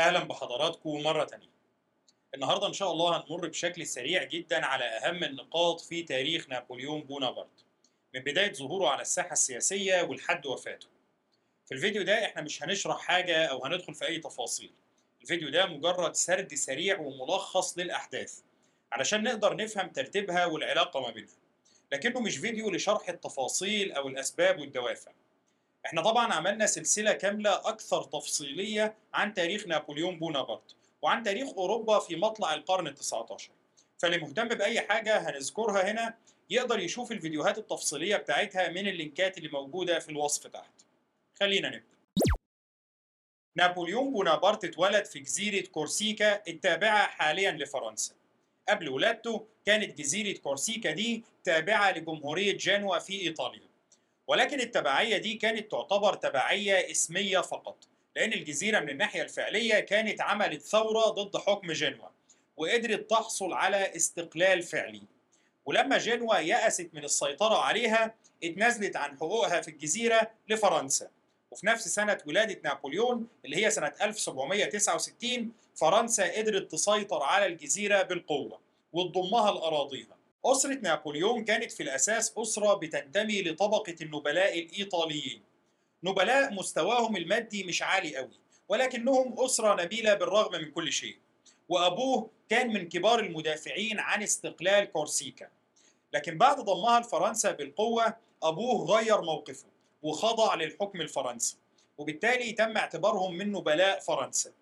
أهلا بحضراتكم مرة تانية. النهارده إن شاء الله هنمر بشكل سريع جدا على أهم النقاط في تاريخ نابليون بونابرت. من بداية ظهوره على الساحة السياسية ولحد وفاته. في الفيديو ده إحنا مش هنشرح حاجة أو هندخل في أي تفاصيل. الفيديو ده مجرد سرد سريع وملخص للأحداث علشان نقدر نفهم ترتيبها والعلاقة ما بينها لكنه مش فيديو لشرح التفاصيل أو الأسباب والدوافع. إحنا طبعا عملنا سلسلة كاملة أكثر تفصيلية عن تاريخ نابليون بونابرت وعن تاريخ أوروبا في مطلع القرن التسعة عشر فاللي مهتم بأي حاجة هنذكرها هنا يقدر يشوف الفيديوهات التفصيلية بتاعتها من اللينكات اللي موجودة في الوصف تحت. خلينا نبدأ. نابليون بونابرت اتولد في جزيرة كورسيكا التابعة حاليا لفرنسا. قبل ولادته كانت جزيرة كورسيكا دي تابعة لجمهورية جنوة في إيطاليا. ولكن التبعية دي كانت تعتبر تبعية اسمية فقط لأن الجزيرة من الناحية الفعلية كانت عملت ثورة ضد حكم جنوة وقدرت تحصل على استقلال فعلي. ولما جنوة يأست من السيطرة عليها اتنازلت عن حقوقها في الجزيرة لفرنسا. وفي نفس سنة ولادة نابليون اللي هي سنة 1769 فرنسا قدرت تسيطر على الجزيرة بالقوة وتضمها لأراضيها أسرة نابليون كانت في الأساس أسرة بتنتمي لطبقة النبلاء الإيطاليين. نبلاء مستواهم المادي مش عالي قوي ولكنهم أسرة نبيلة بالرغم من كل شيء. وأبوه كان من كبار المدافعين عن استقلال كورسيكا. لكن بعد ضمها لفرنسا بالقوة أبوه غير موقفه وخضع للحكم الفرنسي وبالتالي تم اعتبارهم من نبلاء فرنسا.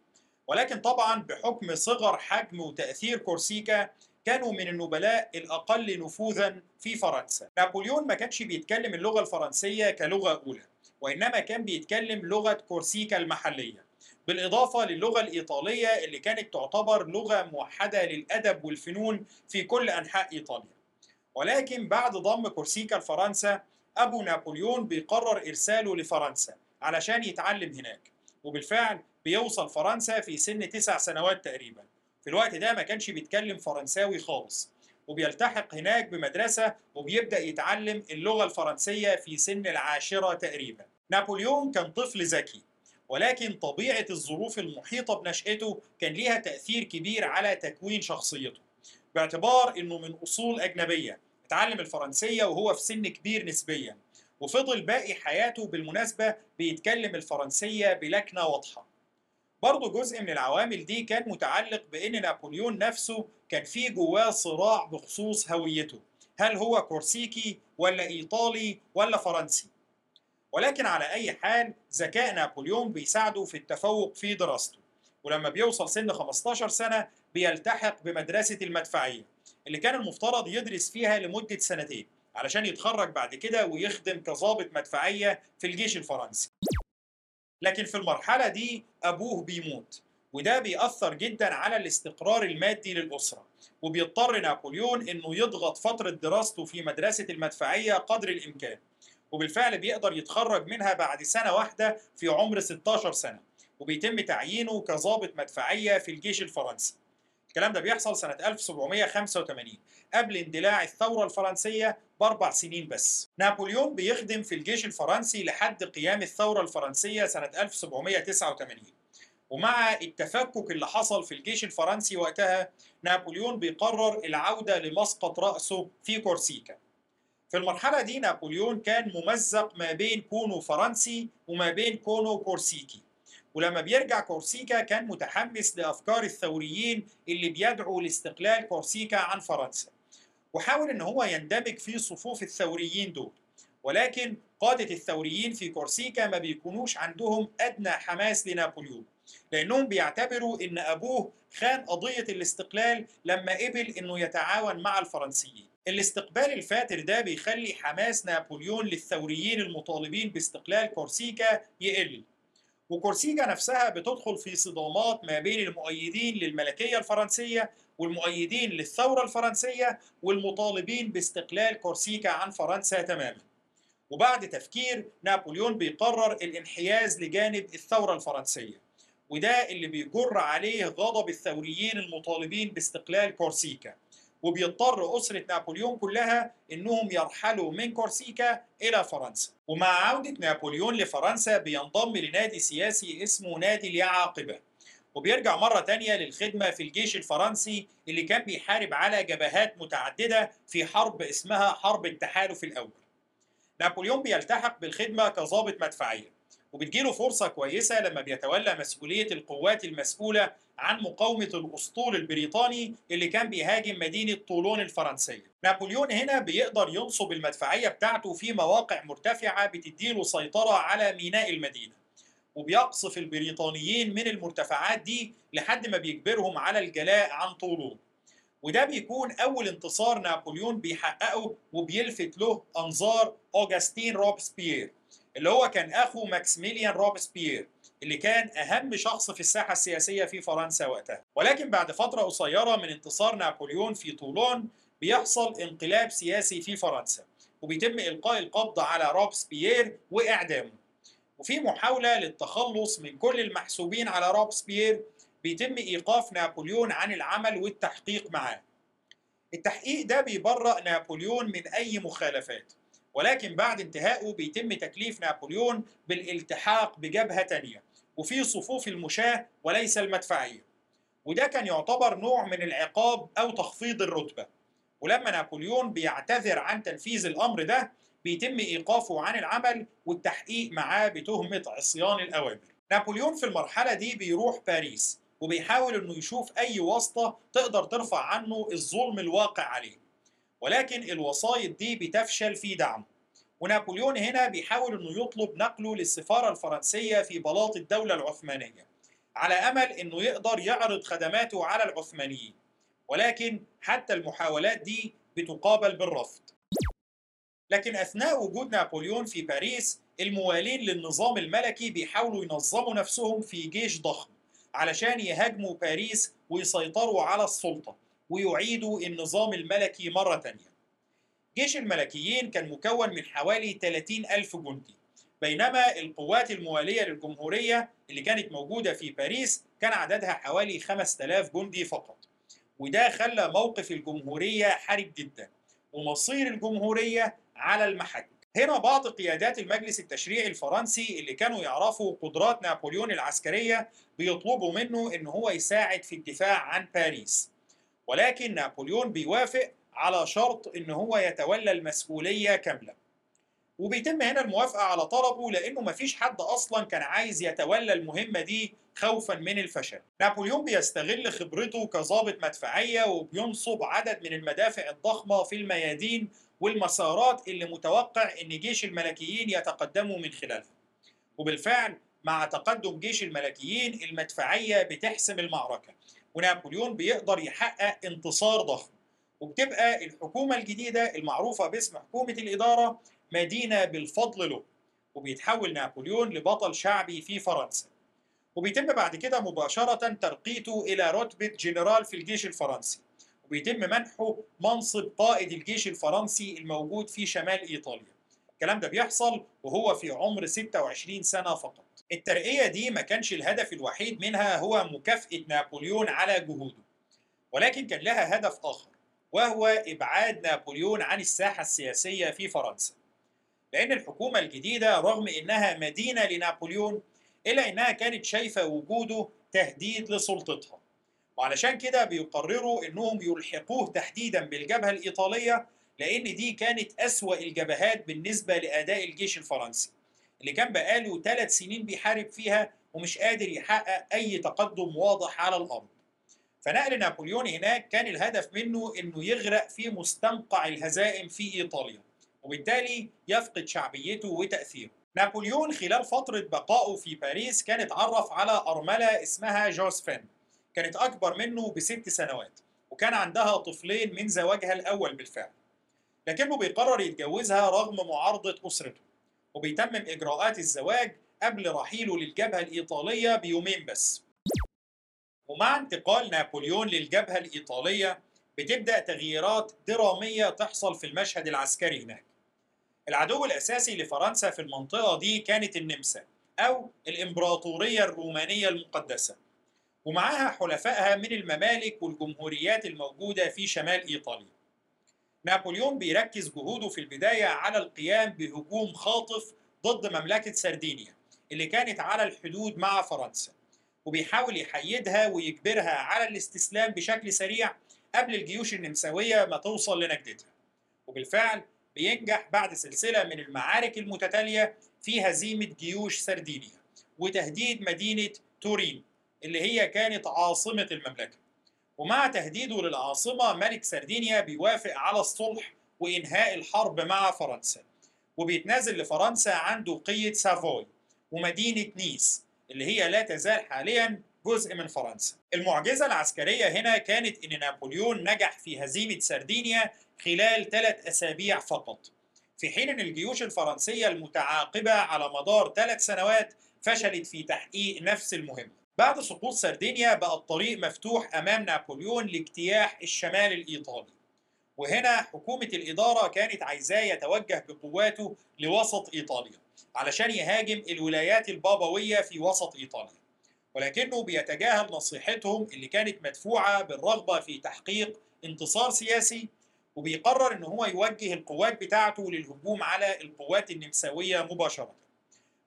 ولكن طبعا بحكم صغر حجم وتأثير كورسيكا كانوا من النبلاء الأقل نفوذا في فرنسا. نابليون ما كانش بيتكلم اللغة الفرنسية كلغة أولى وإنما كان بيتكلم لغة كورسيكا المحلية بالإضافة للغة الإيطالية اللي كانت تعتبر لغة موحدة للأدب والفنون في كل أنحاء إيطاليا. ولكن بعد ضم كورسيكا لفرنسا أبو نابليون بيقرر إرساله لفرنسا علشان يتعلم هناك وبالفعل بيوصل فرنسا في سن تسع سنوات تقريبا. في الوقت ده ما كانش بيتكلم فرنساوي خالص وبيلتحق هناك بمدرسة وبيبدأ يتعلم اللغة الفرنسية في سن العاشرة تقريبا. نابليون كان طفل ذكي ولكن طبيعة الظروف المحيطة بنشأته كان ليها تأثير كبير على تكوين شخصيته باعتبار أنه من أصول أجنبية اتعلم الفرنسية وهو في سن كبير نسبيا وفضل باقي حياته بالمناسبة بيتكلم الفرنسية بلكنة واضحة. برضه جزء من العوامل دي كان متعلق بإن نابليون نفسه كان في جواه صراع بخصوص هويته. هل هو كورسيكي ولا إيطالي ولا فرنسي؟ ولكن على أي حال ذكاء نابليون بيساعده في التفوق في دراسته ولما بيوصل سن 15 سنة بيلتحق بمدرسة المدفعية اللي كان المفترض يدرس فيها لمدة سنتين علشان يتخرج بعد كده ويخدم كظابط مدفعية في الجيش الفرنسي. لكن في المرحلة دي أبوه بيموت وده بيأثر جدا على الاستقرار المادي للأسرة وبيضطر نابليون إنه يضغط فترة دراسته في مدرسة المدفعية قدر الإمكان وبالفعل بيقدر يتخرج منها بعد سنة واحدة في عمر 16 سنة وبيتم تعيينه كظابط مدفعية في الجيش الفرنسي. الكلام ده بيحصل سنة 1785 قبل اندلاع الثورة الفرنسية بأربع سنين بس. نابليون بيخدم في الجيش الفرنسي لحد قيام الثورة الفرنسية سنة 1789 ومع التفكك اللي حصل في الجيش الفرنسي وقتها نابليون بيقرر العودة لمسقط رأسه في كورسيكا. في المرحلة دي نابليون كان ممزق ما بين كونه فرنسي وما بين كونه كورسيكي. ولما بيرجع كورسيكا كان متحمس لأفكار الثوريين اللي بيدعوا لاستقلال كورسيكا عن فرنسا. وحاول إن هو يندمج في صفوف الثوريين دول. ولكن قادة الثوريين في كورسيكا ما بيكونوش عندهم أدنى حماس لنابليون لأنهم بيعتبروا إن أبوه خان قضية الاستقلال لما قبل إنه يتعاون مع الفرنسيين. الاستقبال الفاتر ده بيخلي حماس نابليون للثوريين المطالبين باستقلال كورسيكا يقل. وكورسيكا نفسها بتدخل في صدامات ما بين المؤيدين للملكية الفرنسية والمؤيدين للثورة الفرنسية والمطالبين باستقلال كورسيكا عن فرنسا تماما. وبعد تفكير نابليون بيقرر الانحياز لجانب الثورة الفرنسية وده اللي بيجر عليه غضب الثوريين المطالبين باستقلال كورسيكا وبيضطر أسرة نابليون كلها إنهم يرحلوا من كورسيكا إلى فرنسا. ومع عودة نابليون لفرنسا بينضم لنادي سياسي اسمه نادي اليعاقبة. وبيرجع مرة تانية للخدمة في الجيش الفرنسي اللي كان بيحارب على جبهات متعددة في حرب اسمها حرب التحالف الأول. نابليون بيلتحق بالخدمة كظابط مدفعية. وبتجيله فرصة كويسة لما بيتولى مسؤولية القوات المسؤولة عن مقاومة الأسطول البريطاني اللي كان بيهاجم مدينة طولون الفرنسية. نابليون هنا بيقدر ينصب المدفعية بتاعته في مواقع مرتفعة بتديله سيطرة على ميناء المدينة. وبيقصف البريطانيين من المرتفعات دي لحد ما بيجبرهم على الجلاء عن طولون. وده بيكون أول انتصار نابليون بيحققه وبيلفت له أنظار أوغستين روبسبيير اللي هو كان أخو ماكسيميليان روبسبيير. اللي كان أهم شخص في الساحة السياسية في فرنسا وقتها. ولكن بعد فترة قصيرة من انتصار نابليون في طولون بيحصل انقلاب سياسي في فرنسا وبيتم إلقاء القبض على روبسبيير وإعدامه. وفي محاولة للتخلص من كل المحسوبين على روبسبيير بيتم إيقاف نابليون عن العمل والتحقيق معاه. التحقيق ده بيبرأ نابليون من أي مخالفات ولكن بعد انتهائه بيتم تكليف نابليون بالالتحاق بجبهة تانية. وفي صفوف المشاة وليس المدفعية. وده كان يعتبر نوع من العقاب أو تخفيض الرتبة. ولما نابليون بيعتذر عن تنفيذ الأمر ده بيتم إيقافه عن العمل والتحقيق معاه بتهمة عصيان الأوامر. نابليون في المرحلة دي بيروح باريس وبيحاول إنه يشوف أي واسطة تقدر ترفع عنه الظلم الواقع عليه. ولكن الوسائط دي بتفشل في دعمه. ونابليون هنا بيحاول إنه يطلب نقله للسفارة الفرنسية في بلاط الدولة العثمانية على أمل إنه يقدر يعرض خدماته على العثمانيين. ولكن حتى المحاولات دي بتقابل بالرفض. لكن أثناء وجود نابليون في باريس الموالين للنظام الملكي بيحاولوا ينظموا نفسهم في جيش ضخم علشان يهاجموا باريس ويسيطروا على السلطة ويعيدوا النظام الملكي مرة تانية. جيش الملكيين كان مكون من حوالي 30 ألف جندي. بينما القوات الموالية للجمهورية اللي كانت موجودة في باريس كان عددها حوالي 5000 جندي فقط. وده خلى موقف الجمهورية حرج جدا ومصير الجمهورية على المحك. هنا بعض قيادات المجلس التشريعي الفرنسي اللي كانوا يعرفوا قدرات نابليون العسكرية بيطلبوا منه إن هو يساعد في الدفاع عن باريس. ولكن نابليون بيوافق على شرط إن هو يتولى المسؤولية كاملة. وبيتم هنا الموافقة على طلبه لأنه مفيش حد أصلا كان عايز يتولى المهمة دي خوفا من الفشل. نابليون بيستغل خبرته كظابط مدفعية وبينصب عدد من المدافع الضخمة في الميادين والمسارات اللي متوقع إن جيش الملكيين يتقدموا من خلالها. وبالفعل مع تقدم جيش الملكيين المدفعية بتحسم المعركة. ونابليون بيقدر يحقق انتصار ضخم. وبتبقى الحكومة الجديدة المعروفة باسم حكومة الإدارة مدينة بالفضل له وبيتحول نابليون لبطل شعبي في فرنسا. وبيتم بعد كده مباشرة ترقيته إلى رتبة جنرال في الجيش الفرنسي. وبيتم منحه منصب قائد الجيش الفرنسي الموجود في شمال إيطاليا. الكلام ده بيحصل وهو في عمر 26 سنة فقط. الترقية دي ما كانش الهدف الوحيد منها هو مكافأة نابليون على جهوده. ولكن كان لها هدف آخر. وهو إبعاد نابليون عن الساحة السياسية في فرنسا. لأن الحكومة الجديدة رغم إنها مدينة لنابليون إلا إنها كانت شايفة وجوده تهديد لسلطتها. وعلشان كده بيقرروا إنهم يلحقوه تحديدا بالجبهة الإيطالية لأن دي كانت أسوأ الجبهات بالنسبة لأداء الجيش الفرنسي اللي كان بقاله ثلاث سنين بيحارب فيها ومش قادر يحقق أي تقدم واضح على الأرض. فنقل نابليون هناك كان الهدف منه إنه يغرق في مستنقع الهزائم في إيطاليا وبالتالي يفقد شعبيته وتأثيره. نابليون خلال فترة بقائه في باريس كان اتعرف على أرملة اسمها جوزفين. كانت أكبر منه بست سنوات وكان عندها طفلين من زواجها الأول بالفعل. لكنه بيقرر يتجوزها رغم معارضة أسرته وبيتمم إجراءات الزواج قبل رحيله للجبهة الإيطالية بيومين بس. ومع انتقال نابليون للجبهة الإيطالية بتبدأ تغييرات درامية تحصل في المشهد العسكري هناك. العدو الأساسي لفرنسا في المنطقة دي كانت النمسا أو الإمبراطورية الرومانية المقدسة. ومعها حلفائها من الممالك والجمهوريات الموجودة في شمال إيطاليا. نابليون بيركز جهوده في البداية على القيام بهجوم خاطف ضد مملكة سردينيا اللي كانت على الحدود مع فرنسا. وبيحاول يحيدها ويجبرها على الاستسلام بشكل سريع قبل الجيوش النمساوية ما توصل لنجدتها. وبالفعل بينجح بعد سلسلة من المعارك المتتالية في هزيمة جيوش سردينيا وتهديد مدينة تورين اللي هي كانت عاصمة المملكة. ومع تهديده للعاصمة ملك سردينيا بيوافق على الصلح وإنهاء الحرب مع فرنسا. وبيتنازل لفرنسا عن دوقية سافوي ومدينة نيس. اللي هي لا تزال حاليا جزء من فرنسا. المعجزة العسكرية هنا كانت إن نابليون نجح في هزيمة سردينيا خلال ثلاث أسابيع فقط. في حين أن الجيوش الفرنسية المتعاقبة على مدار ثلاث سنوات فشلت في تحقيق نفس المهمة. بعد سقوط سردينيا بقى الطريق مفتوح أمام نابليون لاجتياح الشمال الإيطالي. وهنا حكومة الإدارة كانت عايزاه يتوجه بقواته لوسط إيطاليا علشان يهاجم الولايات البابوية في وسط إيطاليا. ولكنه بيتجاهل نصيحتهم اللي كانت مدفوعة بالرغبة في تحقيق انتصار سياسي وبيقرر إن هو يوجه القوات بتاعته للهجوم على القوات النمساوية مباشرة.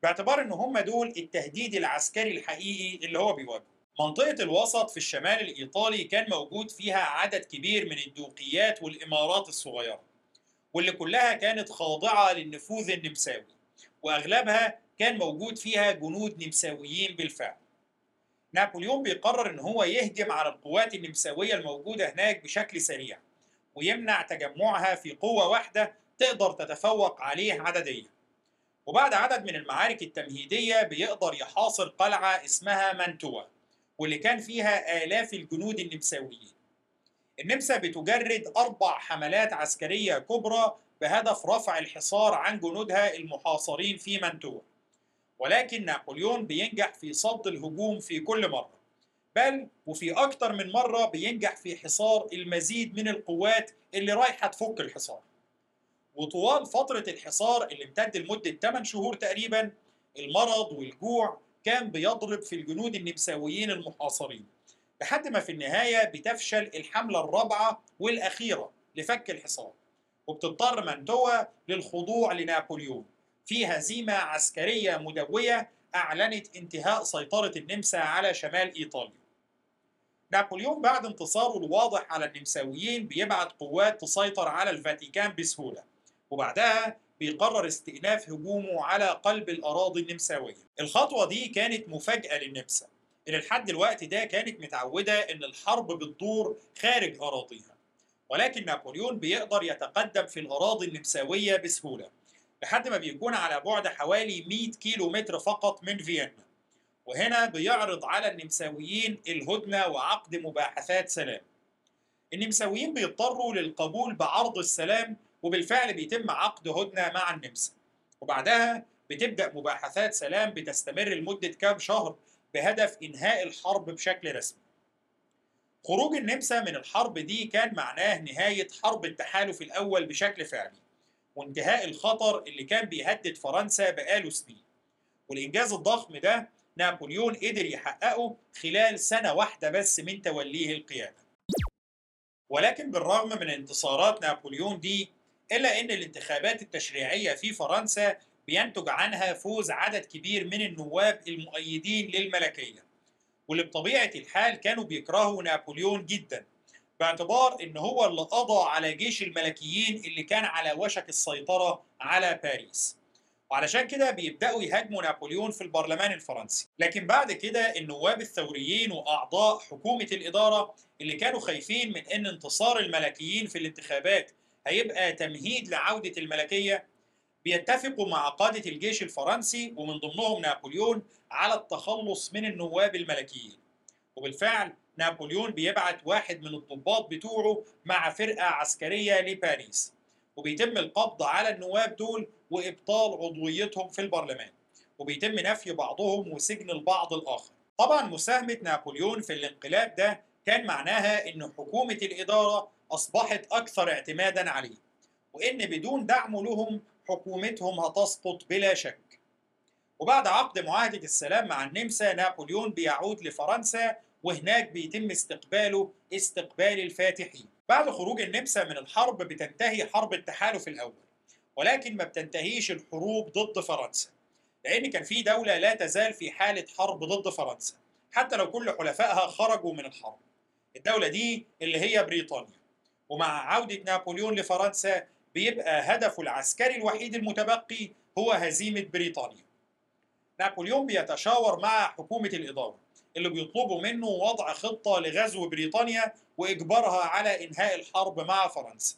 باعتبار إن هم دول التهديد العسكري الحقيقي اللي هو بيواجهه. منطقة الوسط في الشمال الإيطالي كان موجود فيها عدد كبير من الدوقيات والإمارات الصغيرة واللي كلها كانت خاضعة للنفوذ النمساوي وأغلبها كان موجود فيها جنود نمساويين بالفعل. نابليون بيقرر إن هو يهجم على القوات النمساوية الموجودة هناك بشكل سريع ويمنع تجمعها في قوة واحدة تقدر تتفوق عليه عدديا. وبعد عدد من المعارك التمهيدية بيقدر يحاصر قلعة اسمها مانتوا. واللي كان فيها آلاف الجنود النمساويين. النمسا بتجرد أربع حملات عسكرية كبرى بهدف رفع الحصار عن جنودها المحاصرين في مانتوا ولكن نابليون بينجح في صد الهجوم في كل مرة بل وفي أكتر من مرة بينجح في حصار المزيد من القوات اللي رايحة تفك الحصار. وطوال فترة الحصار اللي امتد لمدة 8 شهور تقريبا المرض والجوع كان بيضرب في الجنود النمساويين المحاصرين. لحد ما في النهاية بتفشل الحملة الرابعة والأخيرة لفك الحصار وبتضطر منتوى للخضوع لنابليون. في هزيمة عسكرية مدوية أعلنت انتهاء سيطرة النمسا على شمال إيطاليا. نابليون بعد انتصاره الواضح على النمساويين بيبعت قوات تسيطر على الفاتيكان بسهولة وبعدها بيقرر استئناف هجومه على قلب الأراضي النمساوية. الخطوة دي كانت مفاجأة للنمسا اللي لحد الوقت ده كانت متعودة إن الحرب بتدور خارج أراضيها. ولكن نابليون بيقدر يتقدم في الأراضي النمساوية بسهولة لحد ما بيكون على بعد حوالي 100 كيلو متر فقط من فيينا. وهنا بيعرض على النمساويين الهدنة وعقد مباحثات سلام. النمساويين بيضطروا للقبول بعرض السلام وبالفعل بيتم عقد هدنة مع النمسا. وبعدها بتبدأ مباحثات سلام بتستمر لمدة كام شهر بهدف إنهاء الحرب بشكل رسمي. خروج النمسا من الحرب دي كان معناه نهاية حرب التحالف الأول بشكل فعلي وانتهاء الخطر اللي كان بيهدد فرنسا بقاله سنين. والإنجاز الضخم ده نابليون قدر يحققه خلال سنة واحدة بس من توليه القيادة. ولكن بالرغم من انتصارات نابليون دي إلا أن الانتخابات التشريعية في فرنسا بينتج عنها فوز عدد كبير من النواب المؤيدين للملكية. واللي بطبيعة الحال كانوا بيكرهوا نابليون جدا باعتبار إن هو اللي قضى على جيش الملكيين اللي كان على وشك السيطرة على باريس. وعلشان كده بيبدأوا يهاجموا نابليون في البرلمان الفرنسي. لكن بعد كده النواب الثوريين وأعضاء حكومة الإدارة اللي كانوا خايفين من إن انتصار الملكيين في الانتخابات هيبقى تمهيد لعودة الملكية بيتفقوا مع قادة الجيش الفرنسي ومن ضمنهم نابليون على التخلص من النواب الملكيين. وبالفعل نابليون بيبعت واحد من الضباط بتوعه مع فرقة عسكرية لباريس وبيتم القبض على النواب دول وإبطال عضويتهم في البرلمان وبيتم نفي بعضهم وسجن البعض الآخر. طبعا مساهمة نابليون في الانقلاب ده كان معناها أن حكومة الإدارة أصبحت أكثر اعتمادا عليه وإن بدون دعمه لهم حكومتهم هتسقط بلا شك. وبعد عقد معاهدة السلام مع النمسا نابليون بيعود لفرنسا وهناك بيتم استقباله استقبال الفاتحين. بعد خروج النمسا من الحرب بتنتهي حرب التحالف الأول ولكن ما بتنتهيش الحروب ضد فرنسا لأن كان في دولة لا تزال في حالة حرب ضد فرنسا حتى لو كل حلفائها خرجوا من الحرب. الدولة دي اللي هي بريطانيا. ومع عودة نابليون لفرنسا بيبقى هدفه العسكري الوحيد المتبقي هو هزيمة بريطانيا. نابليون بيتشاور مع حكومة الإدارة اللي بيطلبوا منه وضع خطة لغزو بريطانيا وإجبارها على إنهاء الحرب مع فرنسا.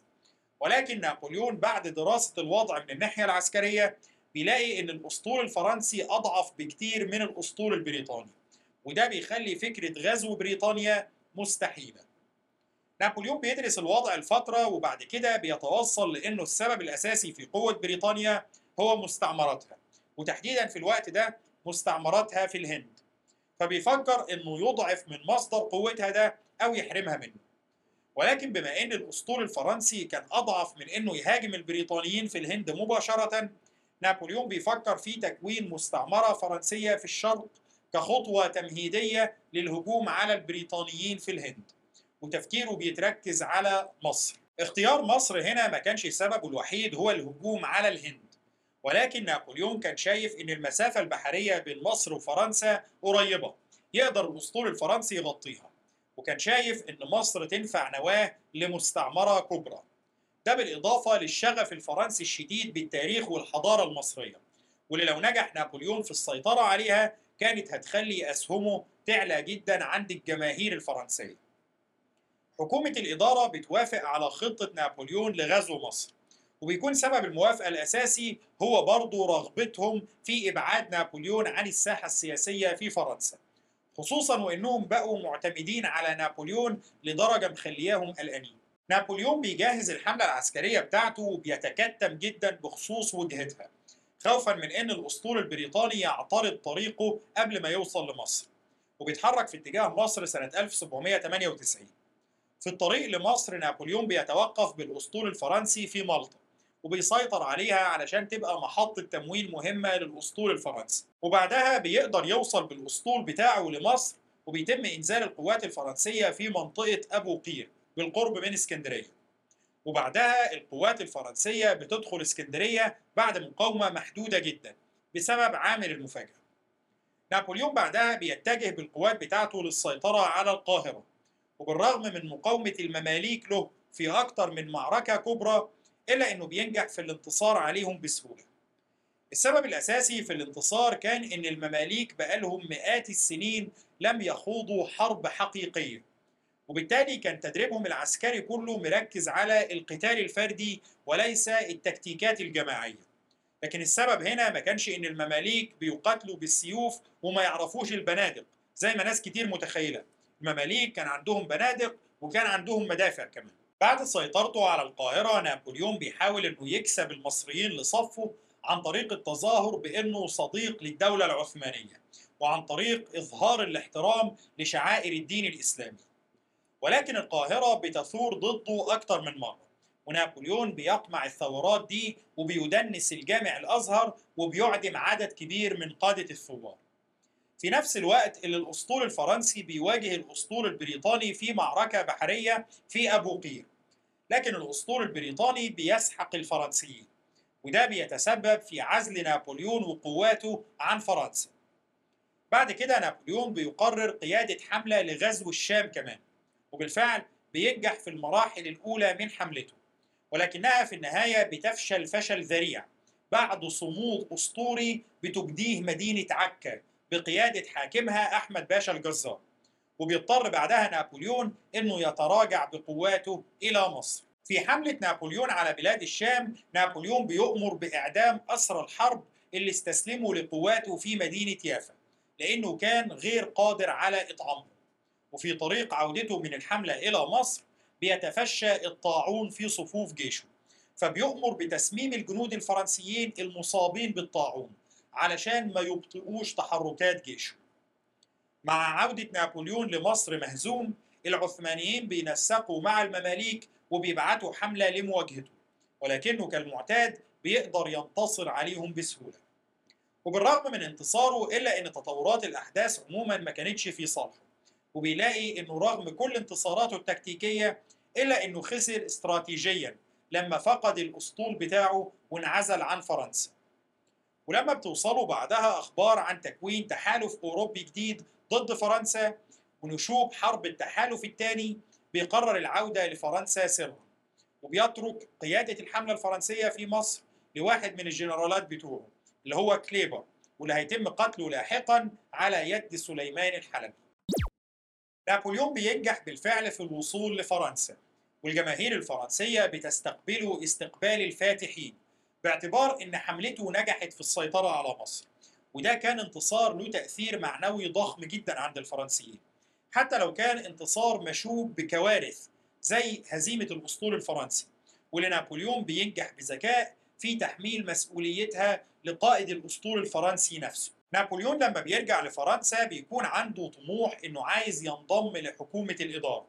ولكن نابليون بعد دراسة الوضع من الناحية العسكرية بيلاقي إن الأسطول الفرنسي أضعف بكتير من الأسطول البريطاني وده بيخلي فكرة غزو بريطانيا مستحيلة. نابليون بيدرس الوضع لفترة وبعد كده بيتوصل لأنه السبب الأساسي في قوة بريطانيا هو مستعمراتها. وتحديدا في الوقت ده مستعمراتها في الهند. فبيفكر إنه يضعف من مصدر قوتها ده أو يحرمها منه. ولكن بما إن الأسطول الفرنسي كان أضعف من إنه يهاجم البريطانيين في الهند مباشرة نابليون بيفكر في تكوين مستعمرة فرنسية في الشرق كخطوة تمهيدية للهجوم على البريطانيين في الهند. وتفكيره بيتركز على مصر. اختيار مصر هنا ما كانش سببه الوحيد هو الهجوم على الهند. ولكن نابليون كان شايف إن المسافة البحرية بين مصر وفرنسا قريبة يقدر الأسطول الفرنسي يغطيها. وكان شايف إن مصر تنفع نواة لمستعمرة كبرى. ده بالإضافة للشغف الفرنسي الشديد بالتاريخ والحضارة المصرية. واللي لو نجح نابليون في السيطرة عليها كانت هتخلي أسهمه تعلى جدا عند الجماهير الفرنسية. حكومة الإدارة بتوافق على خطة نابليون لغزو مصر وبيكون سبب الموافقة الأساسي هو برضو رغبتهم في إبعاد نابليون عن الساحة السياسية في فرنسا خصوصا وإنهم بقوا معتمدين على نابليون لدرجة مخلياهم قلقانين. نابليون بيجهز الحملة العسكرية بتاعته وبيتكتم جدا بخصوص وجهتها خوفا من إن الأسطول البريطاني يعترض طريقه قبل ما يوصل لمصر وبيتحرك في اتجاه مصر سنة 1798 في الطريق لمصر نابليون بيتوقف بالأسطول الفرنسي في مالطا وبيسيطر عليها علشان تبقى محطة تموين مهمة للأسطول الفرنسي. وبعدها بيقدر يوصل بالأسطول بتاعه لمصر وبيتم إنزال القوات الفرنسية في منطقة أبو قير بالقرب من اسكندرية. وبعدها القوات الفرنسية بتدخل اسكندرية بعد مقاومة محدودة جدا بسبب عامل المفاجأة. نابليون بعدها بيتجه بالقوات بتاعته للسيطرة على القاهرة. وبالرغم من مقاومة المماليك له في أكثر من معركة كبرى إلا أنه بينجح في الانتصار عليهم بسهولة. السبب الأساسي في الانتصار كان أن المماليك بقالهم مئات السنين لم يخوضوا حرب حقيقية وبالتالي كان تدريبهم العسكري كله مركز على القتال الفردي وليس التكتيكات الجماعية. لكن السبب هنا ما كانش إن المماليك بيقاتلوا بالسيوف وما يعرفوش البنادق زي ما ناس كتير متخيلة. المماليك كان عندهم بنادق وكان عندهم مدافع كمان. بعد سيطرته على القاهرة نابليون بيحاول إنه يكسب المصريين لصفه عن طريق التظاهر بإنه صديق للدولة العثمانية وعن طريق إظهار الاحترام لشعائر الدين الإسلامي. ولكن القاهرة بتثور ضده أكثر من مرة ونابليون بيقمع الثورات دي وبيدنس الجامع الأزهر وبيعدم عدد كبير من قادة الثوار. في نفس الوقت اللي الأسطول الفرنسي بيواجه الأسطول البريطاني في معركة بحرية في أبو قير. لكن الأسطول البريطاني بيسحق الفرنسيين وده بيتسبب في عزل نابليون وقواته عن فرنسا. بعد كده نابليون بيقرر قيادة حملة لغزو الشام كمان وبالفعل بينجح في المراحل الأولى من حملته ولكنها في النهاية بتفشل فشل ذريع بعد صمود أسطوري بتجديه مدينة عكا بقيادة حاكمها أحمد باشا الجزار وبيضطر بعدها نابليون إنه يتراجع بقواته إلى مصر. في حملة نابليون على بلاد الشام، نابليون بيؤمر بإعدام أسرى الحرب اللي استسلموا لقواته في مدينة يافا، لأنه كان غير قادر على إطعامهم. وفي طريق عودته من الحملة إلى مصر بيتفشى الطاعون في صفوف جيشه، فبيؤمر بتسميم الجنود الفرنسيين المصابين بالطاعون علشان ما يبطئوش تحركات جيشه. مع عودة نابليون لمصر مهزوم العثمانيين بينسقوا مع المماليك وبيبعتوا حملة لمواجهته ولكنه كالمعتاد بيقدر ينتصر عليهم بسهولة. وبالرغم من انتصاره إلا أن تطورات الأحداث عموما ما كانتش في صالحه. وبيلاقي أنه رغم كل انتصاراته التكتيكية إلا أنه خسر استراتيجيا لما فقد الأسطول بتاعه وانعزل عن فرنسا. ولما بتوصلوا بعدها أخبار عن تكوين تحالف أوروبي جديد ضد فرنسا ونشوب حرب التحالف الثاني بيقرر العودة لفرنسا سرا. وبيترك قيادة الحملة الفرنسية في مصر لواحد من الجنرالات بتوعه اللي هو كليبر واللي هيتم قتله لاحقا على يد سليمان الحلبي. نابليون بينجح بالفعل في الوصول لفرنسا والجماهير الفرنسية بتستقبله استقبال الفاتحين. باعتبار إن حملته نجحت في السيطرة على مصر. وده كان انتصار له تأثير معنوي ضخم جدا عند الفرنسيين. حتى لو كان انتصار مشوب بكوارث زي هزيمة الأسطول الفرنسي واللي نابليون بينجح بذكاء في تحميل مسؤوليتها لقائد الأسطول الفرنسي نفسه. نابليون لما بيرجع لفرنسا بيكون عنده طموح إنه عايز ينضم لحكومة الإدارة.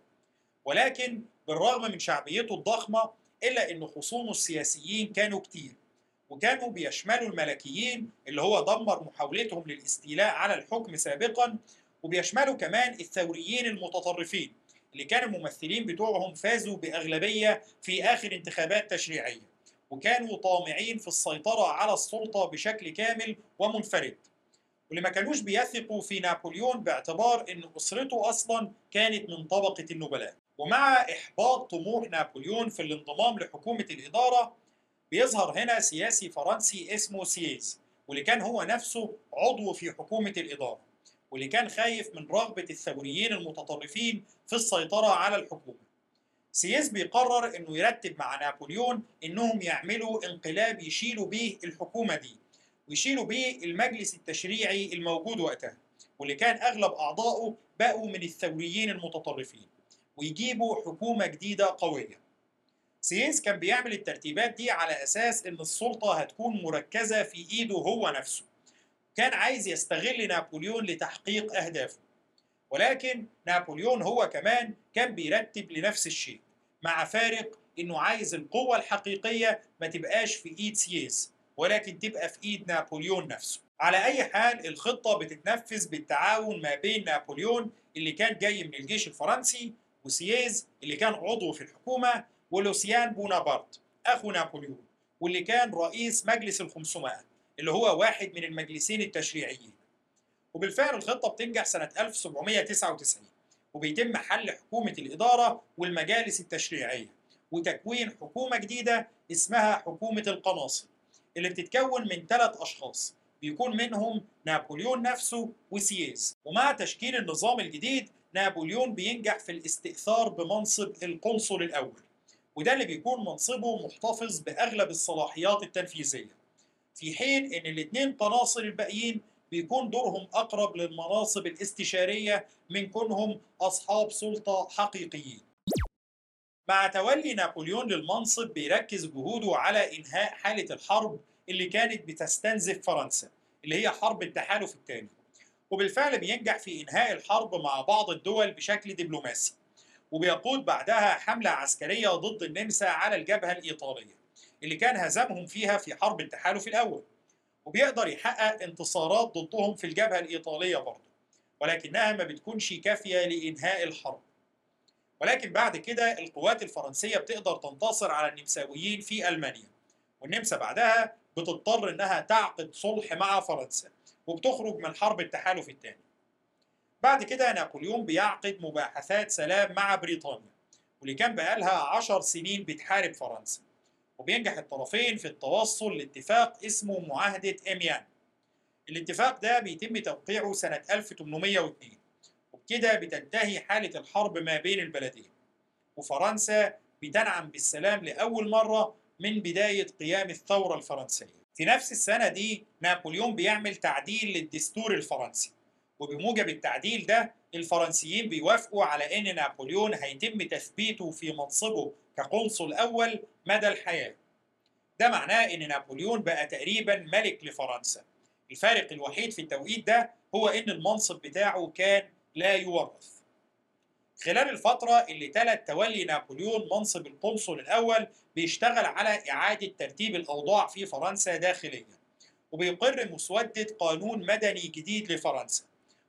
ولكن بالرغم من شعبيته الضخمة إلا أن خصومه السياسيين كانوا كتير. وكانوا بيشملوا الملكيين اللي هو دمر محاولتهم للاستيلاء على الحكم سابقا وبيشملوا كمان الثوريين المتطرفين اللي كان الممثلين بتوعهم فازوا بأغلبية في آخر انتخابات تشريعية وكانوا طامعين في السيطرة على السلطة بشكل كامل ومنفرد. واللي ما كانوش بيثقوا في نابليون باعتبار إن أسرته أصلا كانت من طبقة النبلاء. ومع إحباط طموح نابليون في الانضمام لحكومة الإدارة بيظهر هنا سياسي فرنسي اسمه سييز واللي كان هو نفسه عضو في حكومة الإدارة واللي كان خايف من رغبة الثوريين المتطرفين في السيطرة على الحكومة. سييز بيقرر إنه يرتب مع نابليون إنهم يعملوا انقلاب يشيلوا بيه الحكومة دي ويشيلوا بيه المجلس التشريعي الموجود وقتها واللي كان أغلب أعضائه بقوا من الثوريين المتطرفين ويجيبوا حكومة جديدة قوية. سييز كان بيعمل الترتيبات دي على أساس إن السلطة هتكون مركزة في إيده هو نفسه. كان عايز يستغل نابليون لتحقيق أهدافه. ولكن نابليون هو كمان كان بيرتب لنفس الشيء مع فارق إنه عايز القوة الحقيقية ما تبقاش في إيد سييز ولكن تبقى في إيد نابليون نفسه. على أي حال الخطة بتتنفذ بالتعاون ما بين نابليون اللي كان جاي من الجيش الفرنسي وسييز اللي كان عضو في الحكومة ولوسيان بونابرت أخو نابليون واللي كان رئيس مجلس ال 500 اللي هو واحد من المجلسين التشريعيين. وبالفعل الخطة بتنجح سنة 1799 وبيتم حل حكومة الإدارة والمجالس التشريعية وتكوين حكومة جديدة اسمها حكومة القناصل اللي بتتكون من ثلاث أشخاص بيكون منهم نابليون نفسه وسييز. ومع تشكيل النظام الجديد نابليون بينجح في الاستئثار بمنصب القنصل الأول. وده اللي بيكون منصبه محتفظ بأغلب الصلاحيات التنفيذية. في حين إن الاثنين قناصل الباقيين بيكون دورهم أقرب للمناصب الاستشارية من كونهم أصحاب سلطة حقيقيين. مع تولي نابليون للمنصب بيركز جهوده على إنهاء حالة الحرب اللي كانت بتستنزف فرنسا اللي هي حرب التحالف الثاني وبالفعل بينجح في إنهاء الحرب مع بعض الدول بشكل دبلوماسي. وبيقود بعدها حملة عسكرية ضد النمسا على الجبهة الإيطالية اللي كان هزمهم فيها في حرب التحالف الأول. وبيقدر يحقق انتصارات ضدهم في الجبهة الإيطالية برضه ولكنها ما بتكونش كافية لإنهاء الحرب. ولكن بعد كده القوات الفرنسية بتقدر تنتصر على النمساويين في ألمانيا والنمسا بعدها بتضطر إنها تعقد صلح مع فرنسا وبتخرج من حرب التحالف الثاني. بعد كده نابليون بيعقد مباحثات سلام مع بريطانيا واللي كان بقالها عشر سنين بتحارب فرنسا وبينجح الطرفين في التوصل لاتفاق اسمه معاهدة إميان الاتفاق ده بيتم توقيعه سنة 1802 وبكده بتنتهي حالة الحرب ما بين البلدين. وفرنسا بتنعم بالسلام لأول مرة من بداية قيام الثورة الفرنسية. في نفس السنة دي نابليون بيعمل تعديل للدستور الفرنسي. وبموجب التعديل ده الفرنسيين بيوافقوا على إن نابليون هيتم تثبيته في منصبه كقنصل أول مدى الحياة. ده معناه إن نابليون بقى تقريبا ملك لفرنسا. الفارق الوحيد في التوقيت ده هو إن المنصب بتاعه كان لا يورث. خلال الفترة اللي تلت تولي نابليون منصب القنصل الأول بيشتغل على إعادة ترتيب الأوضاع في فرنسا داخليا وبيقر مسودة قانون مدني جديد لفرنسا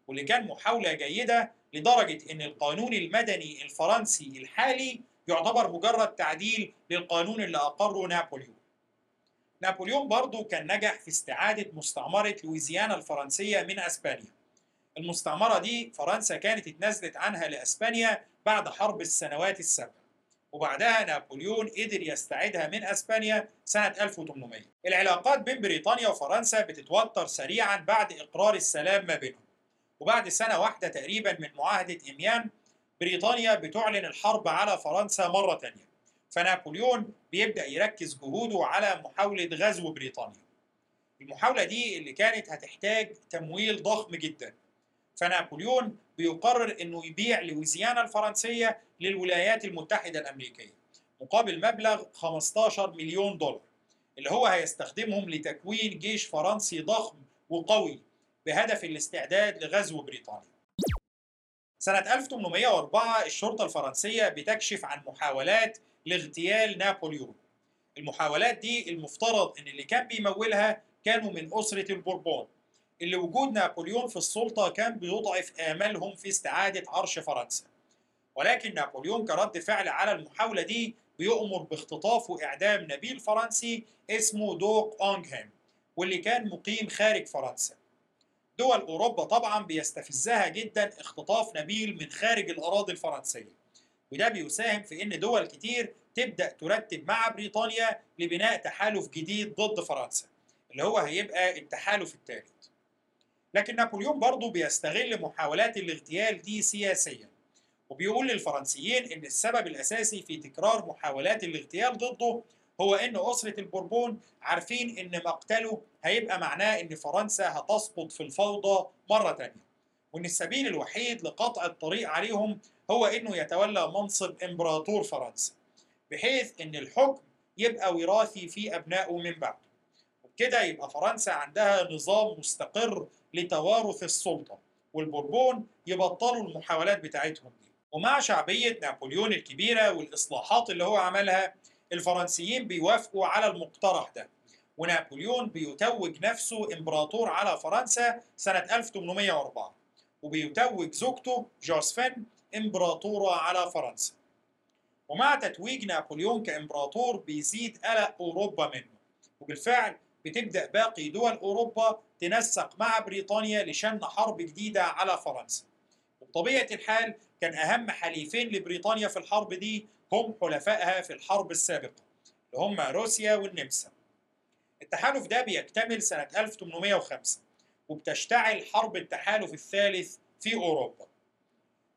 واللي كان محاولة جيدة لدرجة أن القانون المدني الفرنسي الحالي يعتبر مجرد تعديل للقانون اللي أقره نابليون. نابليون برضو كان نجح في استعادة مستعمرة لويزيانا الفرنسية من أسبانيا. المستعمرة دي فرنسا كانت اتنازلت عنها لأسبانيا بعد حرب السنوات السبع. وبعدها نابليون قدر يستعيدها من أسبانيا سنة 1800 العلاقات بين بريطانيا وفرنسا بتتوتر سريعا بعد إقرار السلام ما بينهم. وبعد سنة واحدة تقريبا من معاهدة إميان بريطانيا بتعلن الحرب على فرنسا مرة تانية. فنابليون بيبدأ يركز جهوده على محاولة غزو بريطانيا. المحاولة دي اللي كانت هتحتاج تمويل ضخم جدا. فنابليون بيقرر إنه يبيع لويزيانا الفرنسية للولايات المتحدة الأمريكية مقابل مبلغ 15 مليون دولار اللي هو هيستخدمهم لتكوين جيش فرنسي ضخم وقوي بهدف الاستعداد لغزو بريطانيا. سنة 1804 الشرطة الفرنسية بتكشف عن محاولات لاغتيال نابليون المحاولات دي المفترض إن اللي كان بيمولها كانوا من أسرة البوربون اللي وجود نابليون في السلطة كان بيضعف آمالهم في استعادة عرش فرنسا. ولكن نابليون كرد فعل على المحاولة دي بيؤمر باختطاف وإعدام نبيل فرنسي اسمه دوق أونغهام واللي كان مقيم خارج فرنسا. دول أوروبا طبعا بيستفزها جدا اختطاف نبيل من خارج الأراضي الفرنسية. وده بيساهم في إن دول كتير تبدأ ترتب مع بريطانيا لبناء تحالف جديد ضد فرنسا اللي هو هيبقى التحالف الثالث. لكن نابليون برضه بيستغل محاولات الاغتيال دي سياسيا وبيقول للفرنسيين إن السبب الأساسي في تكرار محاولات الاغتيال ضده هو إن أسرة البوربون عارفين إن مقتله هيبقى معناه إن فرنسا هتسقط في الفوضى مرة تانية. وإن السبيل الوحيد لقطع الطريق عليهم هو إنه يتولى منصب إمبراطور فرنسا بحيث إن الحكم يبقى وراثي في أبنائه من بعده وبكده يبقى فرنسا عندها نظام مستقر لتوارث السلطة والبوربون يبطلوا المحاولات بتاعتهم دي. ومع شعبية نابليون الكبيرة والإصلاحات اللي هو عملها الفرنسيين بيوافقوا على المقترح ده. ونابليون بيتوج نفسه إمبراطور على فرنسا سنة 1804 وبيتوج زوجته جوزفين إمبراطورة على فرنسا. ومع تتويج نابليون كإمبراطور بيزيد قلق أوروبا منه وبالفعل بتبدأ باقي دول أوروبا تنسق مع بريطانيا لشن حرب جديدة على فرنسا. وبطبيعة الحال كان أهم حليفين لبريطانيا في الحرب دي هم حلفائها في الحرب السابقة اللي هم روسيا والنمسا. التحالف ده بيكتمل سنة 1805 وبتشتعل حرب التحالف الثالث في أوروبا.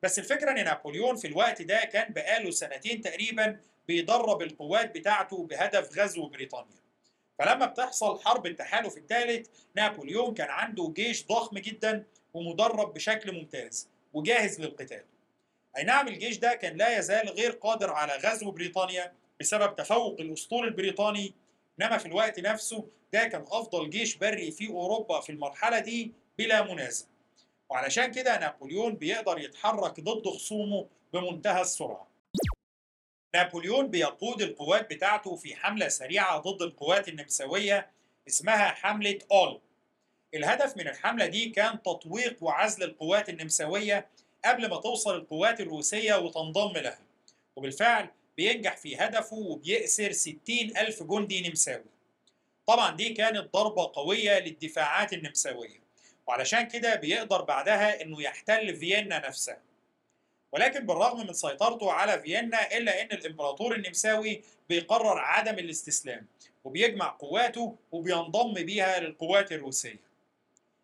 بس الفكرة إن نابليون في الوقت ده كان بقاله سنتين تقريبا بيدرب القوات بتاعته بهدف غزو بريطانيا. فلما بتحصل حرب التحالف الثالث نابليون كان عنده جيش ضخم جدا ومدرب بشكل ممتاز وجاهز للقتال. أي نعم الجيش ده كان لا يزال غير قادر على غزو بريطانيا بسبب تفوق الأسطول البريطاني. إنما في الوقت نفسه ده كان أفضل جيش بري في أوروبا في المرحلة دي بلا منازع. وعلشان كده نابليون بيقدر يتحرك ضد خصومه بمنتهى السرعة. نابليون بيقود القوات بتاعته في حملة سريعة ضد القوات النمساوية اسمها حملة أول الهدف من الحملة دي كان تطويق وعزل القوات النمساوية قبل ما توصل القوات الروسية وتنضم لها. وبالفعل بينجح في هدفه وبيأسر 60 ألف جندي نمساوي. طبعا دي كانت ضربة قوية للدفاعات النمساوية. وعلشان كده بيقدر بعدها إنه يحتل فيينا نفسها ولكن بالرغم من سيطرته على فيينا إلا إن الإمبراطور النمساوي بيقرر عدم الاستسلام وبيجمع قواته وبينضم بيها للقوات الروسية.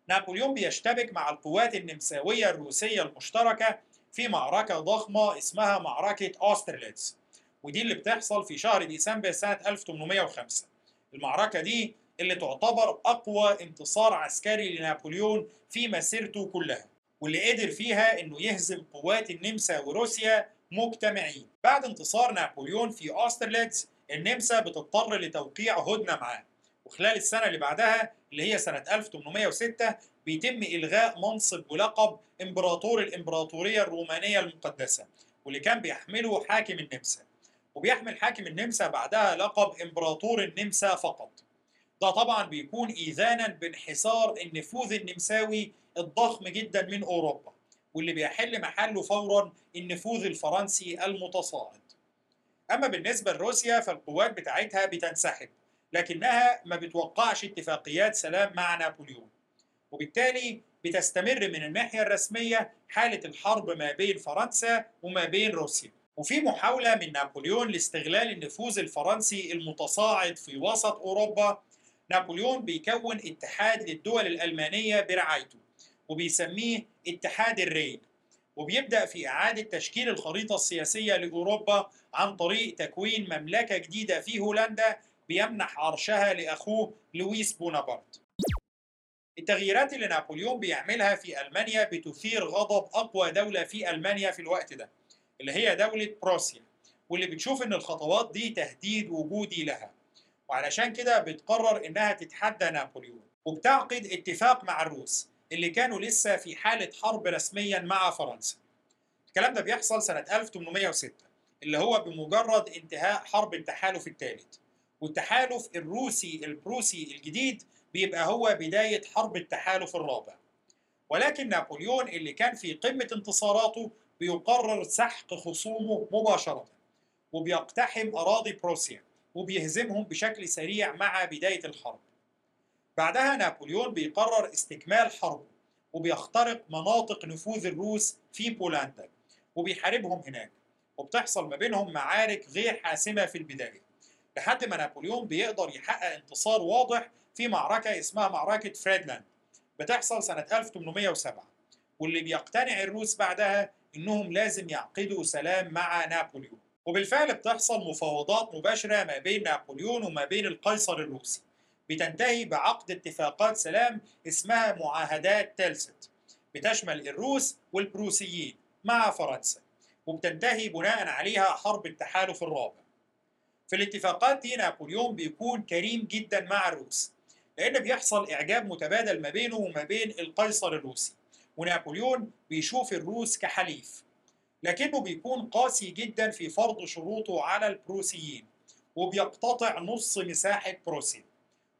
نابليون بيشتبك مع القوات النمساوية الروسية المشتركة في معركة ضخمة اسمها معركة اوسترليتس ودي اللي بتحصل في شهر ديسمبر سنة 1805 المعركة دي اللي تعتبر أقوى انتصار عسكري لنابليون في مسيرته كلها واللي قدر فيها إنه يهزم قوات النمسا وروسيا مجتمعين. بعد انتصار نابليون في اوسترليتس النمسا بتضطر لتوقيع هدنة معاه. وخلال السنة اللي بعدها اللي هي سنة 1806 بيتم إلغاء منصب ولقب إمبراطور الإمبراطورية الرومانية المقدسة واللي كان بيحمله حاكم النمسا. وبيحمل حاكم النمسا بعدها لقب إمبراطور النمسا فقط. ده طبعا بيكون ايذانا بانحسار النفوذ النمساوي الضخم جدا من أوروبا واللي بيحل محله فورا النفوذ الفرنسي المتصاعد. أما بالنسبة لروسيا فالقوات بتاعتها بتنسحب. لكنها ما بتوقعش اتفاقيات سلام مع نابليون. وبالتالي بتستمر من الناحية الرسمية حالة الحرب ما بين فرنسا وما بين روسيا. وفي محاولة من نابليون لاستغلال النفوذ الفرنسي المتصاعد في وسط أوروبا نابليون بيكون اتحاد للدول الألمانية برعايته وبيسميه اتحاد الرين. وبيبدأ في إعادة تشكيل الخريطة السياسية لأوروبا عن طريق تكوين مملكة جديدة في هولندا بيمنح عرشها لأخوه لويس بونابرت. التغييرات اللي نابليون بيعملها في ألمانيا بتثير غضب أقوى دولة في ألمانيا في الوقت ده اللي هي دولة بروسيا واللي بتشوف إن الخطوات دي تهديد وجودي لها. وعلشان كده بتقرر إنها تتحدى نابليون. وبتعقد اتفاق مع الروس اللي كانوا لسه في حالة حرب رسميا مع فرنسا. الكلام ده بيحصل سنة 1806 اللي هو بمجرد انتهاء حرب التحالف الثالث والتحالف الروسي البروسي الجديد بيبقى هو بداية حرب التحالف الرابع. ولكن نابليون اللي كان في قمة انتصاراته بيقرر سحق خصومه مباشرة وبيقتحم أراضي بروسيا وبيهزمهم بشكل سريع مع بداية الحرب. بعدها نابليون بيقرر استكمال حربه وبيخترق مناطق نفوذ الروس في بولندا وبيحاربهم هناك وبتحصل ما بينهم معارك غير حاسمة في البداية. لحد ما نابليون بيقدر يحقق انتصار واضح في معركة اسمها معركة فريدلاند. بتحصل سنة 1807 واللي بيقتنع الروس بعدها إنهم لازم يعقدوا سلام مع نابليون. وبالفعل بتحصل مفاوضات مباشرة ما بين نابليون وما بين القيصر الروسي. بتنتهي بعقد اتفاقات سلام اسمها معاهدات تلست بتشمل الروس والبروسيين مع فرنسا. وبتنتهي بناء عليها حرب التحالف الرابع. في الاتفاقات دي نابليون بيكون كريم جدا مع الروس لأن بيحصل إعجاب متبادل ما بينه وما بين القيصر الروسي ونابليون بيشوف الروس كحليف لكنه بيكون قاسي جدا في فرض شروطه على البروسيين وبيقتطع نص مساحة بروسيا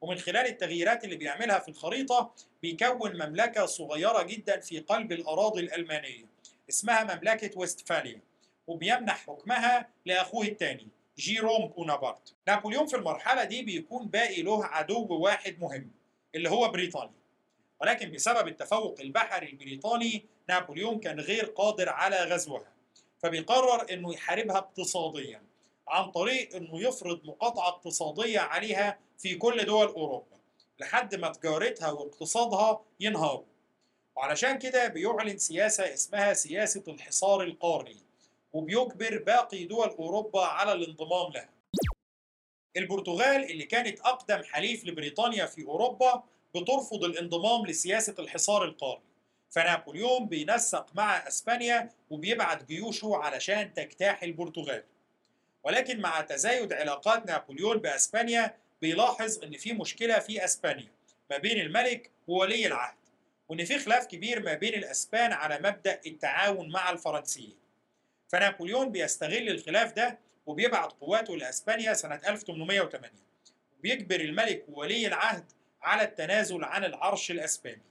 ومن خلال التغييرات اللي بيعملها في الخريطة بيكون مملكة صغيرة جدا في قلب الأراضي الألمانية اسمها مملكة وستفاليا وبيمنح حكمها لأخوه الثاني جيروم بونابرت. نابليون في المرحلة دي بيكون باقي له عدو واحد مهم اللي هو بريطانيا. ولكن بسبب التفوق البحري البريطاني نابليون كان غير قادر على غزوها. فبيقرر إنه يحاربها اقتصاديا عن طريق إنه يفرض مقاطعة اقتصادية عليها في كل دول أوروبا لحد ما تجارتها واقتصادها ينهاروا. وعلشان كده بيعلن سياسة اسمها سياسة الحصار القاري. وبيجبر باقي دول أوروبا على الانضمام لها. البرتغال اللي كانت أقدم حليف لبريطانيا في أوروبا بترفض الانضمام لسياسة الحصار القاري. فنابليون بينسق مع أسبانيا وبيبعت جيوشه علشان تجتاح البرتغال. ولكن مع تزايد علاقات نابليون بأسبانيا بيلاحظ إن في مشكلة في أسبانيا ما بين الملك وولي العهد وإن في خلاف كبير ما بين الأسبان على مبدأ التعاون مع الفرنسيين. فنابليون بيستغل الخلاف ده وبيبعت قواته لأسبانيا سنة 1808 وبيجبر الملك وولي العهد على التنازل عن العرش الأسباني.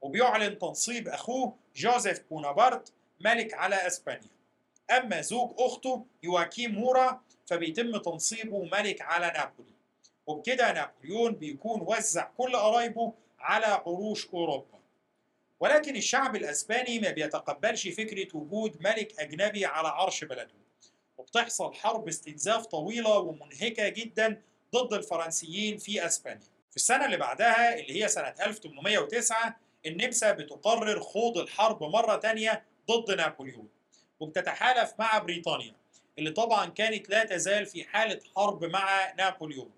وبيعلن تنصيب أخوه جوزيف بونابرت ملك على أسبانيا. أما زوج أخته يواكيم مورا فبيتم تنصيبه ملك على نابولي. وبكده نابليون بيكون وزع كل قرايبه على عروش أوروبا. ولكن الشعب الأسباني ما بيتقبلش فكرة وجود ملك أجنبي على عرش بلده. وبتحصل حرب استنزاف طويلة ومنهكة جدا ضد الفرنسيين في أسبانيا. في السنة اللي بعدها اللي هي سنة 1809 النمسا بتقرر خوض الحرب مرة تانية ضد نابليون. وبتتحالف مع بريطانيا اللي طبعا كانت لا تزال في حالة حرب مع نابليون.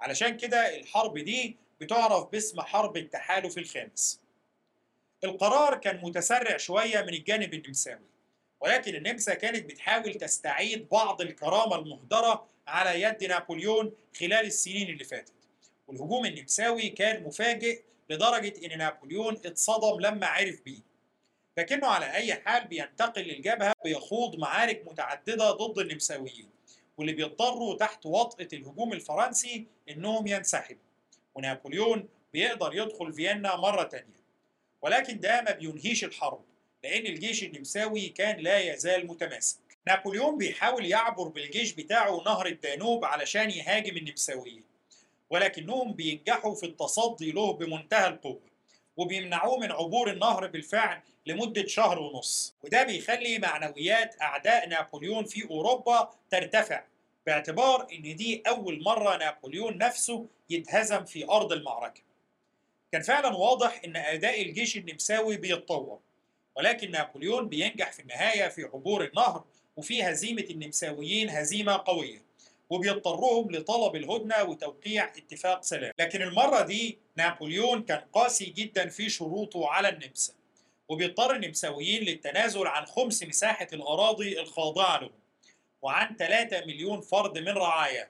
علشان كده الحرب دي بتعرف باسم حرب التحالف الخامس. القرار كان متسرع شوية من الجانب النمساوي ولكن النمسا كانت بتحاول تستعيد بعض الكرامة المهدرة على يد نابليون خلال السنين اللي فاتت. والهجوم النمساوي كان مفاجئ لدرجة إن نابليون اتصدم لما عرف بيه. لكنه على أي حال بينتقل للجبهة بيخوض معارك متعددة ضد النمساويين واللي بيضطروا تحت وطأة الهجوم الفرنسي إنهم ينسحبوا. ونابليون بيقدر يدخل فيينا مرة تانية. ولكن ده ما بينهيش الحرب لأن الجيش النمساوي كان لا يزال متماسك. نابليون بيحاول يعبر بالجيش بتاعه نهر الدانوب علشان يهاجم النمساويين ولكنهم بينجحوا في التصدي له بمنتهى القوة وبيمنعوه من عبور النهر بالفعل لمدة شهر ونص. وده بيخلي معنويات أعداء نابليون في أوروبا ترتفع باعتبار إن دي أول مرة نابليون نفسه يتهزم في أرض المعركة. كان فعلا واضح إن أداء الجيش النمساوي بيتطور ولكن نابليون بينجح في النهاية في عبور النهر وفي هزيمة النمساويين هزيمة قوية وبيضطرهم لطلب الهدنة وتوقيع اتفاق سلام. لكن المرة دي نابليون كان قاسي جدا في شروطه على النمسا وبيضطر النمساويين للتنازل عن خمس مساحة الأراضي الخاضعة لهم وعن 3 مليون فرد من رعاياه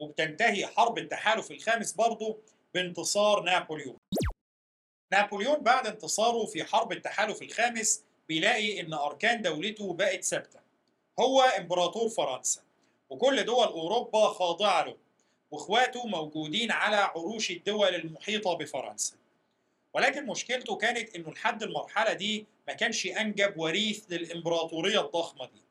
وبتنتهي حرب التحالف الخامس برضه بانتصار نابليون. نابليون بعد انتصاره في حرب التحالف الخامس بيلاقي إن أركان دولته بقت ثابتة. هو إمبراطور فرنسا. وكل دول أوروبا خاضعة له. وإخواته موجودين على عروش الدول المحيطة بفرنسا. ولكن مشكلته كانت إنه لحد المرحلة دي ما كانش أنجب وريث للإمبراطورية الضخمة دي.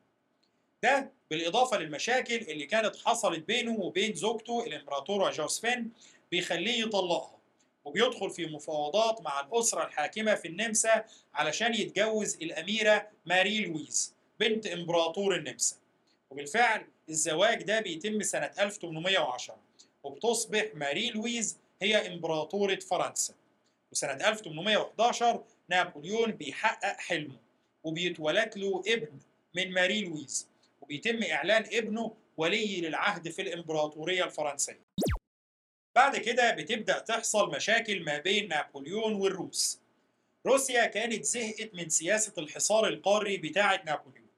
ده بالإضافة للمشاكل اللي كانت حصلت بينه وبين زوجته الإمبراطورة جوزفين بيخليه يطلقها. وبيدخل في مفاوضات مع الأسرة الحاكمة في النمسا علشان يتجوز الأميرة ماري لويز بنت إمبراطور النمسا. وبالفعل الزواج ده بيتم سنة 1810 وبتصبح ماري لويز هي إمبراطورة فرنسا. وسنة 1811 نابليون بيحقق حلمه وبيتولد له ابن من ماري لويز وبيتم إعلان ابنه ولي للعهد في الإمبراطورية الفرنسية. بعد كده بتبدأ تحصل مشاكل ما بين نابليون والروس. روسيا كانت زهقت من سياسة الحصار القاري بتاعة نابليون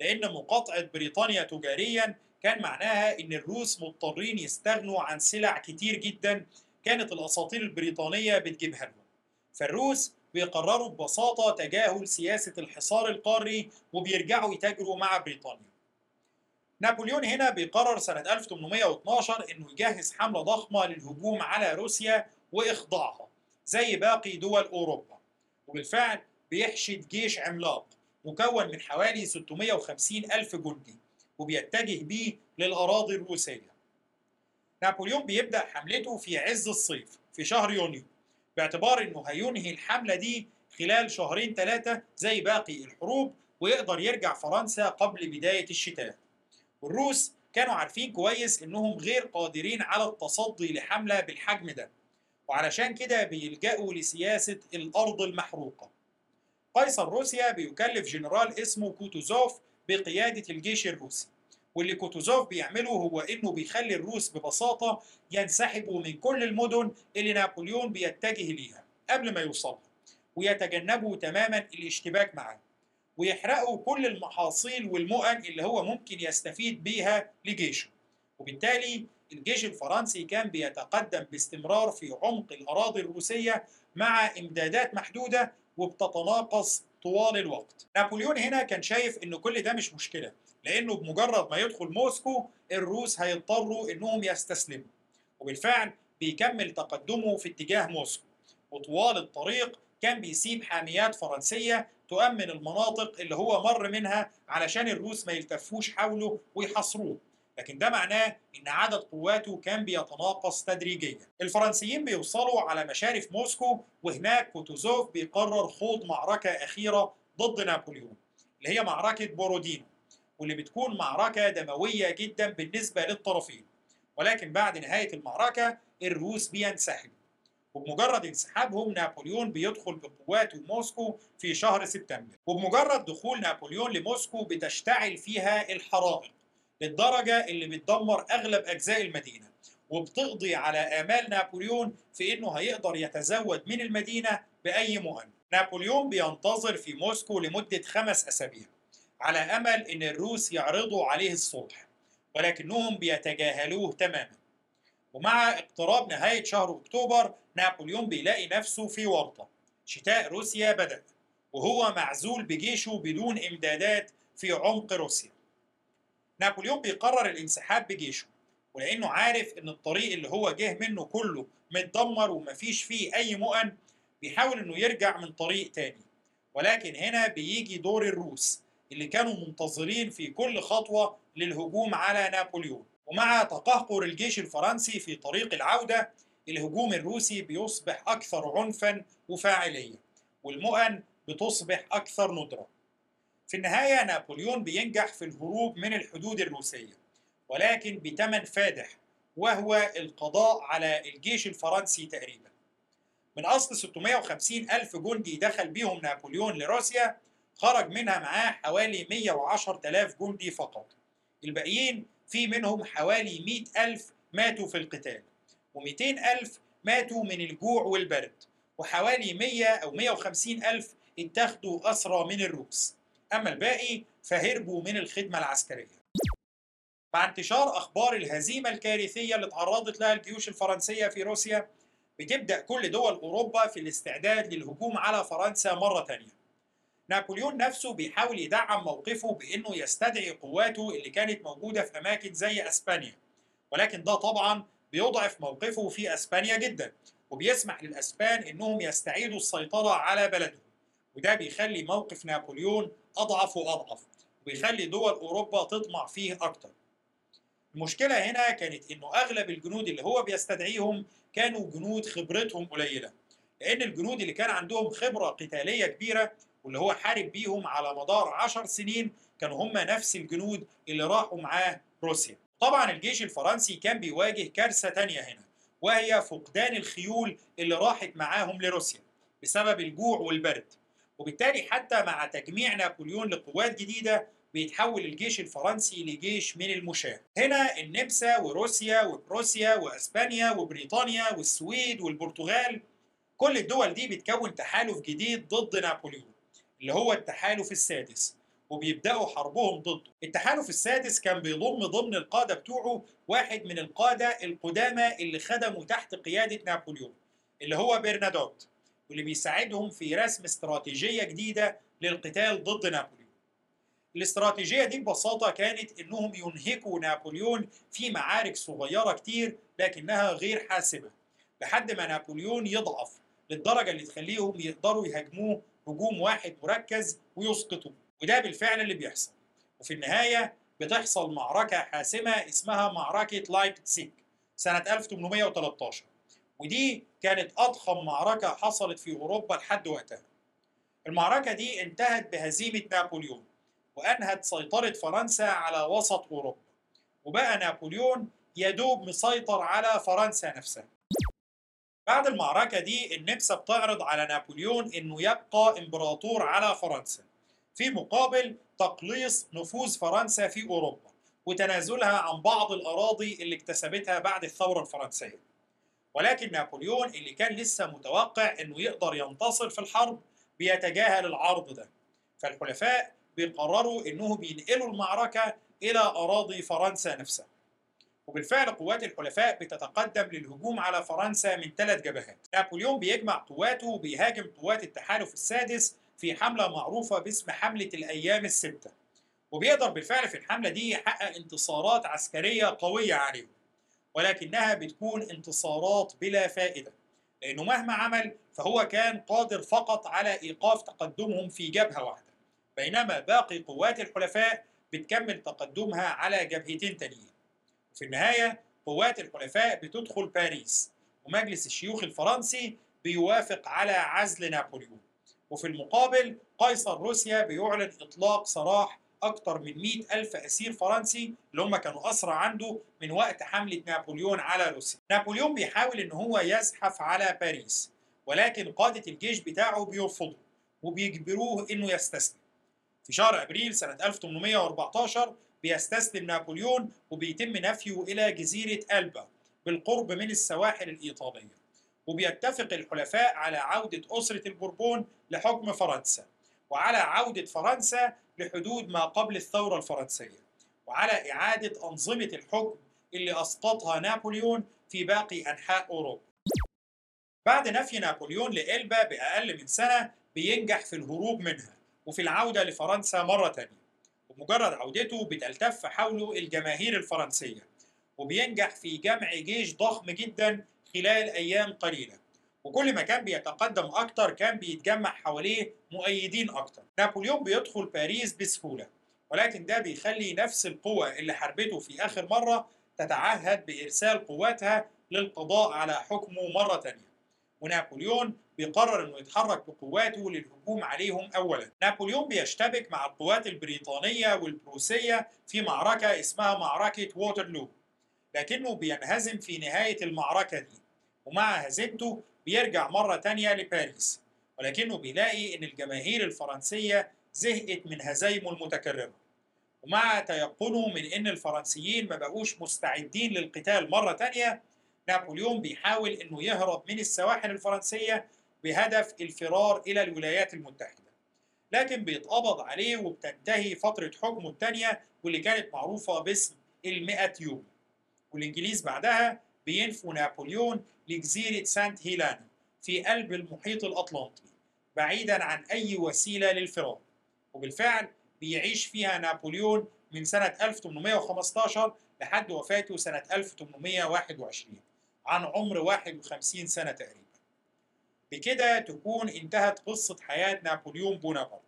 لأن مقاطعة بريطانيا تجاريا كان معناها إن الروس مضطرين يستغنوا عن سلع كتير جدا كانت الأساطير البريطانية بتجيبها لهم. فالروس بيقرروا ببساطة تجاهل سياسة الحصار القاري وبيرجعوا يتاجروا مع بريطانيا. نابليون هنا بيقرر سنة 1812 إنه يجهز حملة ضخمة للهجوم على روسيا وإخضاعها زي باقي دول أوروبا. وبالفعل بيحشد جيش عملاق مكون من حوالي 650 ألف جندي وبيتجه بيه للأراضي الروسية. نابليون بيبدأ حملته في عز الصيف في شهر يونيو باعتبار إنه هينهي الحملة دي خلال شهرين ثلاثة زي باقي الحروب ويقدر يرجع فرنسا قبل بداية الشتاء. والروس كانوا عارفين كويس إنهم غير قادرين على التصدي لحملة بالحجم ده. وعلشان كده بيلجأوا لسياسة الأرض المحروقة. قيصر روسيا بيكلف جنرال اسمه كوتوزوف بقيادة الجيش الروسي. واللي كوتوزوف بيعمله هو إنه بيخلي الروس ببساطة ينسحبوا من كل المدن اللي نابليون بيتجه ليها قبل ما يوصلها ويتجنبوا تماما الاشتباك معاه ويحرقوا كل المحاصيل والمؤن اللي هو ممكن يستفيد بيها لجيشه. وبالتالي الجيش الفرنسي كان بيتقدم باستمرار في عمق الأراضي الروسية مع إمدادات محدودة وبتتناقص طوال الوقت. نابليون هنا كان شايف إن كل ده مش مشكلة لأنه بمجرد ما يدخل موسكو الروس هيضطروا إنهم يستسلموا. وبالفعل بيكمل تقدمه في اتجاه موسكو. وطوال الطريق كان بيسيب حاميات فرنسية تؤمن المناطق اللي هو مر منها علشان الروس ما يلتفوش حوله ويحاصروه. لكن ده معناه إن عدد قواته كان بيتناقص تدريجيا. الفرنسيين بيوصلوا على مشارف موسكو وهناك كوتوزوف بيقرر خوض معركة أخيرة ضد نابليون اللي هي معركة بورودينو واللي بتكون معركة دموية جدا بالنسبة للطرفين. ولكن بعد نهاية المعركة الروس بينسحبوا. وبمجرد انسحابهم نابليون بيدخل بقواته موسكو في شهر سبتمبر. وبمجرد دخول نابليون لموسكو بتشتعل فيها الحرائق للدرجة اللي بتدمر أغلب أجزاء المدينة. وبتقضي على آمال نابليون في إنه هيقدر يتزود من المدينة بأي مؤن نابليون بينتظر في موسكو لمدة خمس أسابيع على أمل إن الروس يعرضوا عليه الصلح ولكنهم بيتجاهلوه تماما. ومع اقتراب نهاية شهر أكتوبر نابليون بيلاقي نفسه في ورطة. شتاء روسيا بدأ وهو معزول بجيشه بدون إمدادات في عمق روسيا. نابليون بيقرر الانسحاب بجيشه ولأنه عارف إن الطريق اللي هو جه منه كله متدمر ومفيش فيه أي مؤن بيحاول إنه يرجع من طريق تاني. ولكن هنا بيجي دور الروس اللي كانوا منتظرين في كل خطوة للهجوم على نابليون. ومع تقهقر الجيش الفرنسي في طريق العودة الهجوم الروسي بيصبح أكثر عنفا وفاعلية والمؤن بتصبح أكثر ندرة في النهاية نابليون بينجح في الهروب من الحدود الروسية ولكن بثمن فادح وهو القضاء على الجيش الفرنسي تقريبا. من أصل 650 ألف جندي دخل بيهم نابليون لروسيا خرج منها معاه حوالي 110 ألاف جندي فقط. الباقيين في منهم حوالي 100 ألف ماتوا في القتال و200 ألف ماتوا من الجوع والبرد وحوالي 100 أو 150 ألف اتخذوا أسرى من الروس أما الباقي فهربوا من الخدمة العسكرية. مع انتشار أخبار الهزيمة الكارثية اللي تعرضت لها الجيوش الفرنسية في روسيا بتبدأ كل دول أوروبا في الاستعداد للهجوم على فرنسا مرة تانية. نابليون نفسه بيحاول يدعم موقفه بأنه يستدعي قواته اللي كانت موجودة في أماكن زي أسبانيا. ولكن ده طبعا بيضعف موقفه في أسبانيا جدا وبيسمح للأسبان أنهم يستعيدوا السيطرة على بلدهم. وده بيخلي موقف نابليون أضعف وأضعف وبيخلي دول أوروبا تطمع فيه أكتر. المشكلة هنا كانت إنه أغلب الجنود اللي هو بيستدعيهم كانوا جنود خبرتهم قليلة لأن الجنود اللي كان عندهم خبرة قتالية كبيرة واللي هو حارب بيهم على مدار عشر سنين كانوا هم نفس الجنود اللي راحوا معاه روسيا. طبعا الجيش الفرنسي كان بيواجه كارثة تانية هنا وهي فقدان الخيول اللي راحت معاهم لروسيا بسبب الجوع والبرد. وبالتالي حتى مع تجميع نابليون لقوات جديدة بيتحول الجيش الفرنسي لجيش من المشاة. هنا النمسا وروسيا وبروسيا وأسبانيا وبريطانيا والسويد والبرتغال كل الدول دي بتكون تحالف جديد ضد نابليون. اللي هو التحالف السادس وبيبدأوا حربهم ضده. التحالف السادس كان بيضم ضمن القادة بتوعه واحد من القادة القدامى اللي خدموا تحت قيادة نابليون اللي هو برنادوت واللي بيساعدهم في رسم استراتيجية جديدة للقتال ضد نابليون. الاستراتيجية دي ببساطة كانت إنهم ينهكوا نابليون في معارك صغيرة كتير لكنها غير حاسمة لحد ما نابليون يضعف للدرجة اللي تخليهم يقدروا يهاجموه هجوم واحد مركز ويسقطوه وده بالفعل اللي بيحصل. وفي النهاية بتحصل معركة حاسمة اسمها معركة لايبتسيك سنة 1813 ودي كانت أضخم معركة حصلت في أوروبا لحد وقتها. المعركة دي انتهت بهزيمة نابليون وأنهت سيطرة فرنسا على وسط أوروبا. وبقى نابليون يدوب مسيطر على فرنسا نفسها. بعد المعركة دي النمسا بتعرض على نابليون إنه يبقى إمبراطور على فرنسا. في مقابل تقليص نفوذ فرنسا في أوروبا وتنازلها عن بعض الأراضي اللي اكتسبتها بعد الثورة الفرنسية. ولكن نابليون اللي كان لسه متوقع إنه يقدر ينتصر في الحرب بيتجاهل العرض ده. فالحلفاء بيقرروا إنهم بينقلوا المعركة إلى أراضي فرنسا نفسها. وبالفعل قوات الحلفاء بتتقدم للهجوم على فرنسا من ثلاث جبهات. نابليون بيجمع قواته وبيهاجم قوات التحالف السادس في حملة معروفة باسم حملة الأيام الستة وبيقدر بالفعل في الحملة دي يحقق انتصارات عسكرية قوية عليهم. ولكنها بتكون انتصارات بلا فائدة. لأنه مهما عمل فهو كان قادر فقط على إيقاف تقدمهم في جبهة واحدة. بينما باقي قوات الحلفاء بتكمل تقدمها على جبهتين تانيين. في النهاية قوات الحلفاء بتدخل باريس ومجلس الشيوخ الفرنسي بيوافق على عزل نابليون. وفي المقابل قيصر روسيا بيعلن إطلاق سراح أكثر من 100 ألف أسير فرنسي اللي هم كانوا أسرى عنده من وقت حملة نابليون على روسيا. نابليون بيحاول إن هو يزحف على باريس ولكن قادة الجيش بتاعه بيرفضوا وبيجبروه إنه يستسلم. في شهر أبريل سنة 1814 بيستسلم نابليون وبيتم نفيه إلى جزيرة ألبا بالقرب من السواحل الإيطالية. وبيتفق الحلفاء على عودة أسرة البوربون لحكم فرنسا وعلى عودة فرنسا لحدود ما قبل الثورة الفرنسية وعلى إعادة أنظمة الحكم اللي أسقطها نابليون في باقي أنحاء أوروبا. بعد نفي نابليون لإلبا بأقل من سنة بينجح في الهروب منها وفي العودة لفرنسا مرة تانية. ومجرد عودته بتلتف حوله الجماهير الفرنسية وبينجح في جمع جيش ضخم جدا خلال أيام قليلة. وكل ما كان بيتقدم أكتر كان بيتجمع حواليه مؤيدين أكتر. نابليون بيدخل باريس بسهولة ولكن ده بيخلي نفس القوة اللي حاربته في آخر مرة تتعهد بإرسال قواتها للقضاء على حكمه مرة تانية. ونابليون بيقرر إنه يتحرك بقواته للهجوم عليهم اولا. نابليون بيشتبك مع القوات البريطانية والبروسية في معركة اسمها معركة ووترلو لكنه بينهزم في نهاية المعركة دي ومع هزيمته بيرجع مرة تانية لباريس ولكنه بيلاقي إن الجماهير الفرنسية زهقت من هزايمه المتكررة. ومع تيقنه من إن الفرنسيين ما بقوش مستعدين للقتال مرة تانية نابليون بيحاول إنه يهرب من السواحل الفرنسية بهدف الفرار إلى الولايات المتحدة. لكن بيتقبض عليه وبتنتهي فترة حكمه الثانية واللي كانت معروفة باسم المئة يوم. والإنجليز بعدها بينفوا نابليون لجزيرة سانت هيلانا في قلب المحيط الأطلنطي بعيدا عن أي وسيلة للفرار. وبالفعل بيعيش فيها نابليون من سنة 1815 لحد وفاته سنة 1821 عن عمر 51 سنة تقريبا. بكده تكون انتهت قصة حياة نابليون بونابرت.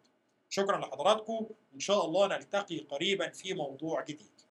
شكرا لحضراتكم وإن شاء الله نلتقي قريبا في موضوع جديد.